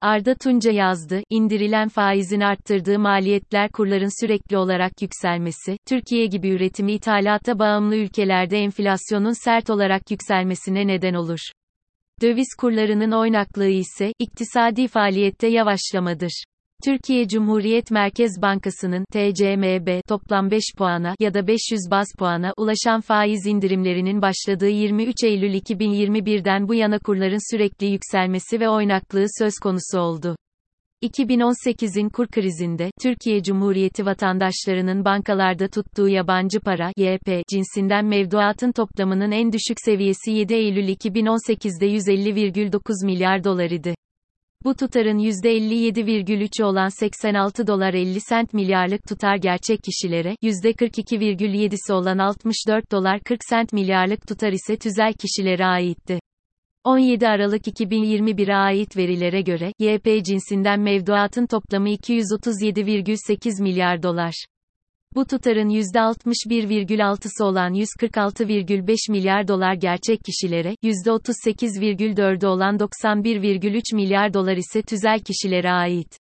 Arda Tunca yazdı, indirilen faizin arttırdığı maliyetler kurların sürekli olarak yükselmesi, Türkiye gibi üretimi ithalata bağımlı ülkelerde enflasyonun sert olarak yükselmesine neden olur. Döviz kurlarının oynaklığı ise, iktisadi faaliyette yavaşlamadır. Türkiye Cumhuriyet Merkez Bankası'nın TCMB toplam 5 puana ya da 500 baz puana ulaşan faiz indirimlerinin başladığı 23 Eylül 2021'den bu yana kurların sürekli yükselmesi ve oynaklığı söz konusu oldu. 2018'in kur krizinde, Türkiye Cumhuriyeti vatandaşlarının bankalarda tuttuğu yabancı para, YP, cinsinden mevduatın toplamının en düşük seviyesi 7 Eylül 2018'de 150,9 milyar dolar idi. Bu tutarın %57,3'ü olan 86 dolar 50 sent milyarlık tutar gerçek kişilere, %42,7'si olan 64 dolar 40 sent milyarlık tutar ise tüzel kişilere aitti. 17 Aralık 2021'e ait verilere göre, YP cinsinden mevduatın toplamı 237,8 milyar dolar. Bu tutarın %61,6'sı olan 146,5 milyar dolar gerçek kişilere, %38,4'ü olan 91,3 milyar dolar ise tüzel kişilere ait.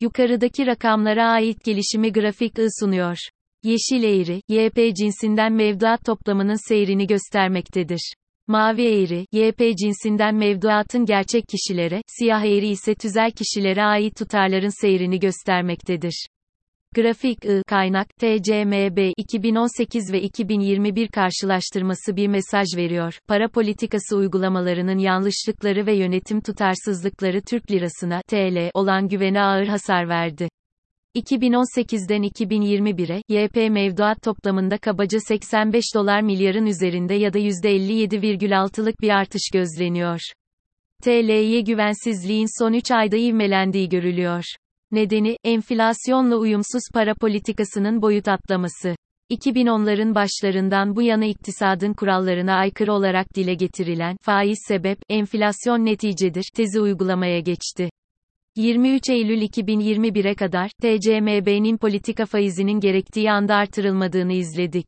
Yukarıdaki rakamlara ait gelişimi grafik I sunuyor. Yeşil eğri, YP cinsinden mevduat toplamının seyrini göstermektedir. Mavi eğri, YP cinsinden mevduatın gerçek kişilere, siyah eğri ise tüzel kişilere ait tutarların seyrini göstermektedir. Grafik I kaynak TCMB 2018 ve 2021 karşılaştırması bir mesaj veriyor. Para politikası uygulamalarının yanlışlıkları ve yönetim tutarsızlıkları Türk lirasına TL olan güvene ağır hasar verdi. 2018'den 2021'e, YP mevduat toplamında kabaca 85 dolar milyarın üzerinde ya da %57,6'lık bir artış gözleniyor. TL'ye güvensizliğin son 3 ayda ivmelendiği görülüyor. Nedeni, enflasyonla uyumsuz para politikasının boyut atlaması. 2010'ların başlarından bu yana iktisadın kurallarına aykırı olarak dile getirilen faiz sebep, enflasyon neticedir tezi uygulamaya geçti. 23 Eylül 2021'e kadar TCMB'nin politika faizinin gerektiği anda artırılmadığını izledik.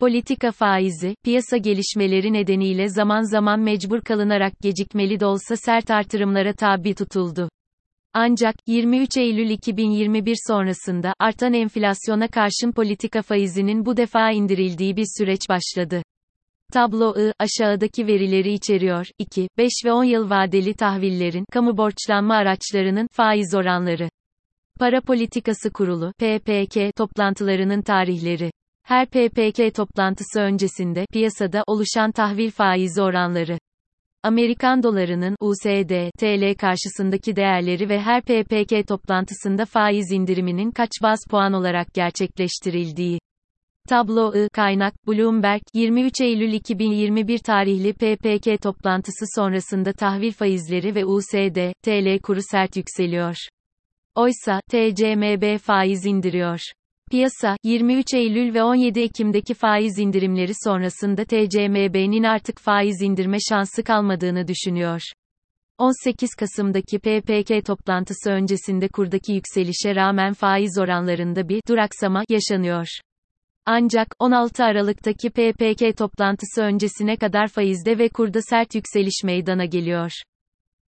Politika faizi, piyasa gelişmeleri nedeniyle zaman zaman mecbur kalınarak gecikmeli de olsa sert artırımlara tabi tutuldu. Ancak, 23 Eylül 2021 sonrasında, artan enflasyona karşın politika faizinin bu defa indirildiği bir süreç başladı. Tablo I, aşağıdaki verileri içeriyor. 2, 5 ve 10 yıl vadeli tahvillerin, kamu borçlanma araçlarının, faiz oranları. Para Politikası Kurulu, PPK, toplantılarının tarihleri. Her PPK toplantısı öncesinde, piyasada, oluşan tahvil faizi oranları. Amerikan dolarının USD TL karşısındaki değerleri ve her PPK toplantısında faiz indiriminin kaç baz puan olarak gerçekleştirildiği. Tablo I kaynak Bloomberg 23 Eylül 2021 tarihli PPK toplantısı sonrasında tahvil faizleri ve USD TL kuru sert yükseliyor. Oysa TCMB faiz indiriyor. Piyasa, 23 Eylül ve 17 Ekim'deki faiz indirimleri sonrasında TCMB'nin artık faiz indirme şansı kalmadığını düşünüyor. 18 Kasım'daki PPK toplantısı öncesinde kurdaki yükselişe rağmen faiz oranlarında bir duraksama yaşanıyor. Ancak 16 Aralık'taki PPK toplantısı öncesine kadar faizde ve kurda sert yükseliş meydana geliyor.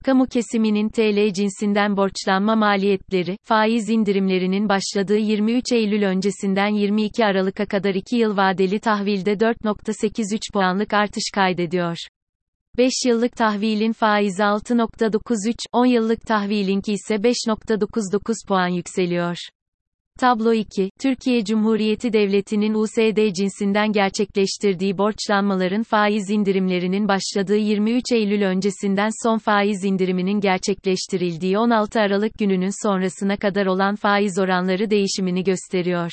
Kamu kesiminin TL cinsinden borçlanma maliyetleri, faiz indirimlerinin başladığı 23 Eylül öncesinden 22 Aralık'a kadar 2 yıl vadeli tahvilde 4.83 puanlık artış kaydediyor. 5 yıllık tahvilin faizi 6.93, 10 yıllık tahvilinki ise 5.99 puan yükseliyor. Tablo 2, Türkiye Cumhuriyeti Devleti'nin USD cinsinden gerçekleştirdiği borçlanmaların faiz indirimlerinin başladığı 23 Eylül öncesinden son faiz indiriminin gerçekleştirildiği 16 Aralık gününün sonrasına kadar olan faiz oranları değişimini gösteriyor.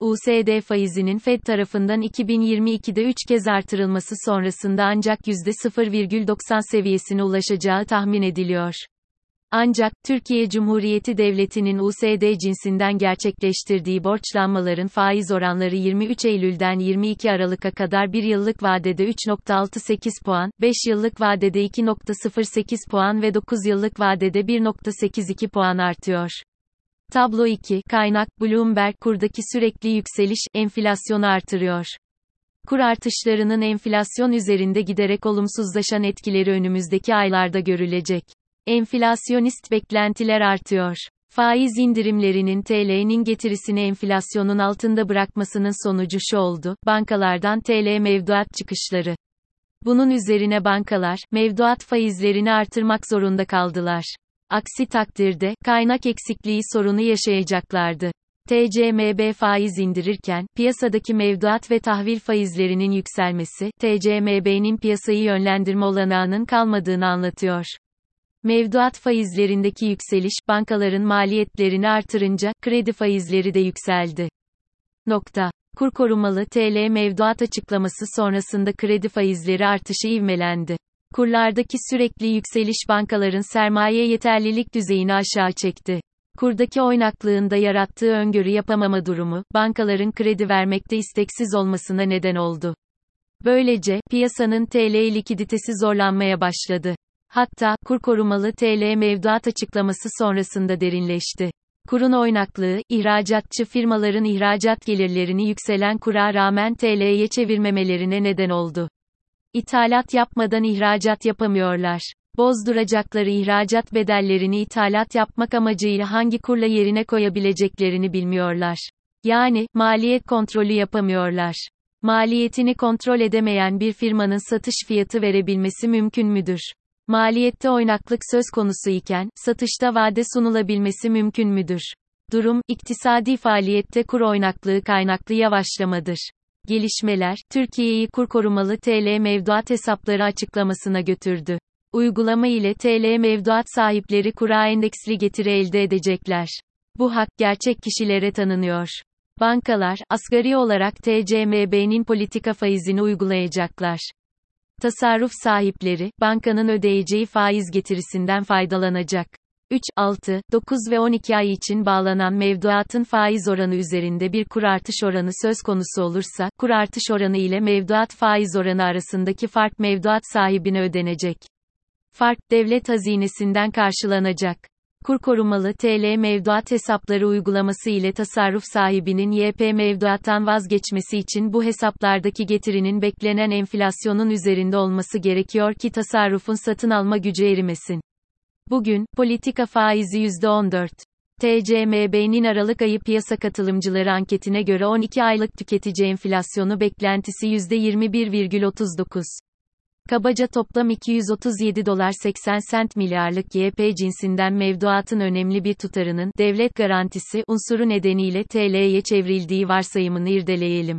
USD faizinin Fed tarafından 2022'de 3 kez artırılması sonrasında ancak %0,90 seviyesine ulaşacağı tahmin ediliyor. Ancak, Türkiye Cumhuriyeti Devleti'nin USD cinsinden gerçekleştirdiği borçlanmaların faiz oranları 23 Eylül'den 22 Aralık'a kadar 1 yıllık vadede 3.68 puan, 5 yıllık vadede 2.08 puan ve 9 yıllık vadede 1.82 puan artıyor. Tablo 2, kaynak, Bloomberg kurdaki sürekli yükseliş, enflasyonu artırıyor. Kur artışlarının enflasyon üzerinde giderek olumsuzlaşan etkileri önümüzdeki aylarda görülecek. Enflasyonist beklentiler artıyor. Faiz indirimlerinin TL'nin getirisini enflasyonun altında bırakmasının sonucu şu oldu, bankalardan TL mevduat çıkışları. Bunun üzerine bankalar, mevduat faizlerini artırmak zorunda kaldılar. Aksi takdirde, kaynak eksikliği sorunu yaşayacaklardı. TCMB faiz indirirken, piyasadaki mevduat ve tahvil faizlerinin yükselmesi, TCMB'nin piyasayı yönlendirme olanağının kalmadığını anlatıyor. Mevduat faizlerindeki yükseliş, bankaların maliyetlerini artırınca, kredi faizleri de yükseldi. Nokta. Kur korumalı TL mevduat açıklaması sonrasında kredi faizleri artışı ivmelendi. Kurlardaki sürekli yükseliş bankaların sermaye yeterlilik düzeyini aşağı çekti. Kurdaki oynaklığında yarattığı öngörü yapamama durumu, bankaların kredi vermekte isteksiz olmasına neden oldu. Böylece, piyasanın TL likiditesi zorlanmaya başladı. Hatta, kur korumalı TL mevduat açıklaması sonrasında derinleşti. Kurun oynaklığı, ihracatçı firmaların ihracat gelirlerini yükselen kura rağmen TL'ye çevirmemelerine neden oldu. İthalat yapmadan ihracat yapamıyorlar. Bozduracakları ihracat bedellerini ithalat yapmak amacıyla hangi kurla yerine koyabileceklerini bilmiyorlar. Yani, maliyet kontrolü yapamıyorlar. Maliyetini kontrol edemeyen bir firmanın satış fiyatı verebilmesi mümkün müdür? Maliyette oynaklık söz konusu iken, satışta vade sunulabilmesi mümkün müdür? Durum, iktisadi faaliyette kur oynaklığı kaynaklı yavaşlamadır. Gelişmeler, Türkiye'yi kur korumalı TL mevduat hesapları açıklamasına götürdü. Uygulama ile TL mevduat sahipleri kura endeksli getiri elde edecekler. Bu hak gerçek kişilere tanınıyor. Bankalar, asgari olarak TCMB'nin politika faizini uygulayacaklar. Tasarruf sahipleri, bankanın ödeyeceği faiz getirisinden faydalanacak. 3, 6, 9 ve 12 ay için bağlanan mevduatın faiz oranı üzerinde bir kur artış oranı söz konusu olursa, kur artış oranı ile mevduat faiz oranı arasındaki fark mevduat sahibine ödenecek. Fark, devlet hazinesinden karşılanacak. Kur korumalı TL mevduat hesapları uygulaması ile tasarruf sahibinin YP mevduattan vazgeçmesi için bu hesaplardaki getirinin beklenen enflasyonun üzerinde olması gerekiyor ki tasarrufun satın alma gücü erimesin. Bugün, politika faizi %14. TCMB'nin Aralık ayı piyasa katılımcıları anketine göre 12 aylık tüketici enflasyonu beklentisi %21,39. Kabaca toplam 237 dolar 80 sent milyarlık YP cinsinden mevduatın önemli bir tutarının devlet garantisi unsuru nedeniyle TL'ye çevrildiği varsayımını irdeleyelim.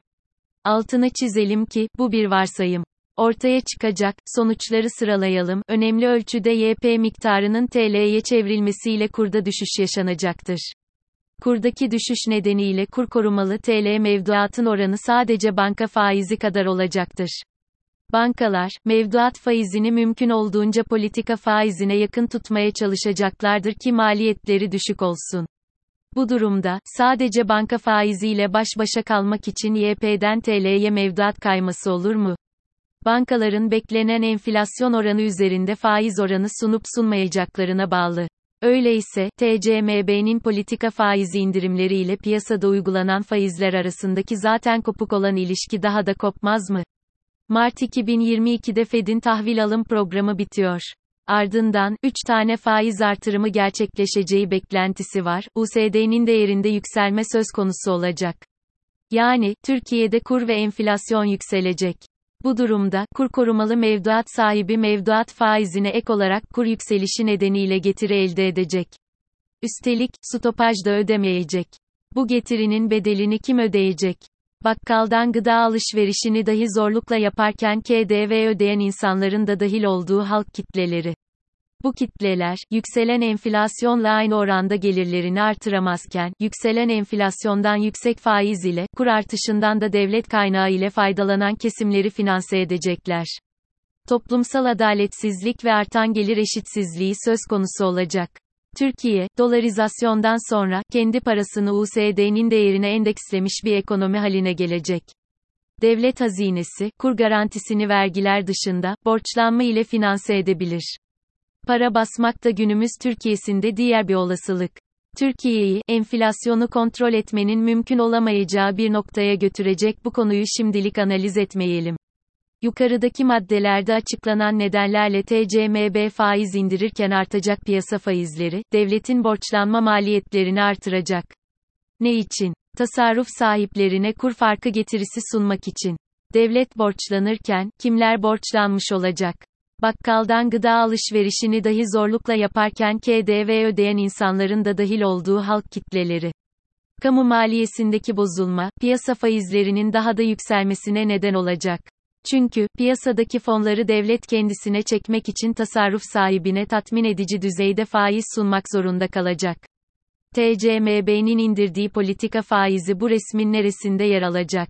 Altını çizelim ki bu bir varsayım. Ortaya çıkacak sonuçları sıralayalım. Önemli ölçüde YP miktarının TL'ye çevrilmesiyle kurda düşüş yaşanacaktır. Kurdaki düşüş nedeniyle kur korumalı TL mevduatın oranı sadece banka faizi kadar olacaktır. Bankalar, mevduat faizini mümkün olduğunca politika faizine yakın tutmaya çalışacaklardır ki maliyetleri düşük olsun. Bu durumda, sadece banka faiziyle baş başa kalmak için YP'den TL'ye mevduat kayması olur mu? Bankaların beklenen enflasyon oranı üzerinde faiz oranı sunup sunmayacaklarına bağlı. Öyleyse, TCMB'nin politika faizi indirimleriyle piyasada uygulanan faizler arasındaki zaten kopuk olan ilişki daha da kopmaz mı? Mart 2022'de Fed'in tahvil alım programı bitiyor. Ardından, 3 tane faiz artırımı gerçekleşeceği beklentisi var, USD'nin değerinde yükselme söz konusu olacak. Yani, Türkiye'de kur ve enflasyon yükselecek. Bu durumda, kur korumalı mevduat sahibi mevduat faizine ek olarak kur yükselişi nedeniyle getiri elde edecek. Üstelik, stopaj da ödemeyecek. Bu getirinin bedelini kim ödeyecek? Bakkaldan gıda alışverişini dahi zorlukla yaparken KDV ödeyen insanların da dahil olduğu halk kitleleri. Bu kitleler, yükselen enflasyonla aynı oranda gelirlerini artıramazken, yükselen enflasyondan yüksek faiz ile, kur artışından da devlet kaynağı ile faydalanan kesimleri finanse edecekler. Toplumsal adaletsizlik ve artan gelir eşitsizliği söz konusu olacak. Türkiye, dolarizasyondan sonra, kendi parasını USD'nin değerine endekslemiş bir ekonomi haline gelecek. Devlet hazinesi, kur garantisini vergiler dışında, borçlanma ile finanse edebilir. Para basmak da günümüz Türkiye'sinde diğer bir olasılık. Türkiye'yi, enflasyonu kontrol etmenin mümkün olamayacağı bir noktaya götürecek bu konuyu şimdilik analiz etmeyelim. Yukarıdaki maddelerde açıklanan nedenlerle TCMB faiz indirirken artacak piyasa faizleri, devletin borçlanma maliyetlerini artıracak. Ne için? Tasarruf sahiplerine kur farkı getirisi sunmak için. Devlet borçlanırken, kimler borçlanmış olacak? Bakkaldan gıda alışverişini dahi zorlukla yaparken KDV ödeyen insanların da dahil olduğu halk kitleleri. Kamu maliyesindeki bozulma, piyasa faizlerinin daha da yükselmesine neden olacak. Çünkü, piyasadaki fonları devlet kendisine çekmek için tasarruf sahibine tatmin edici düzeyde faiz sunmak zorunda kalacak. TCMB'nin indirdiği politika faizi bu resmin neresinde yer alacak?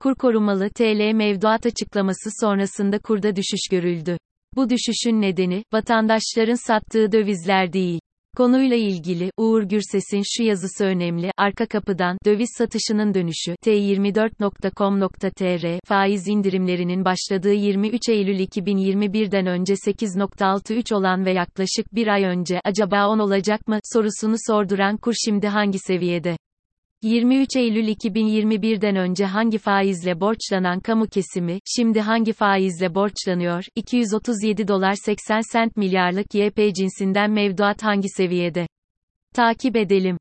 Kur korumalı TL mevduat açıklaması sonrasında kurda düşüş görüldü. Bu düşüşün nedeni, vatandaşların sattığı dövizler değil. Konuyla ilgili, Uğur Gürses'in şu yazısı önemli, arka kapıdan, döviz satışının dönüşü, t24.com.tr, faiz indirimlerinin başladığı 23 Eylül 2021'den önce 8.63 olan ve yaklaşık bir ay önce, acaba 10 olacak mı, sorusunu sorduran kur şimdi hangi seviyede? 23 Eylül 2021'den önce hangi faizle borçlanan kamu kesimi, şimdi hangi faizle borçlanıyor? 237 dolar 80 sent milyarlık YP cinsinden mevduat hangi seviyede? Takip edelim.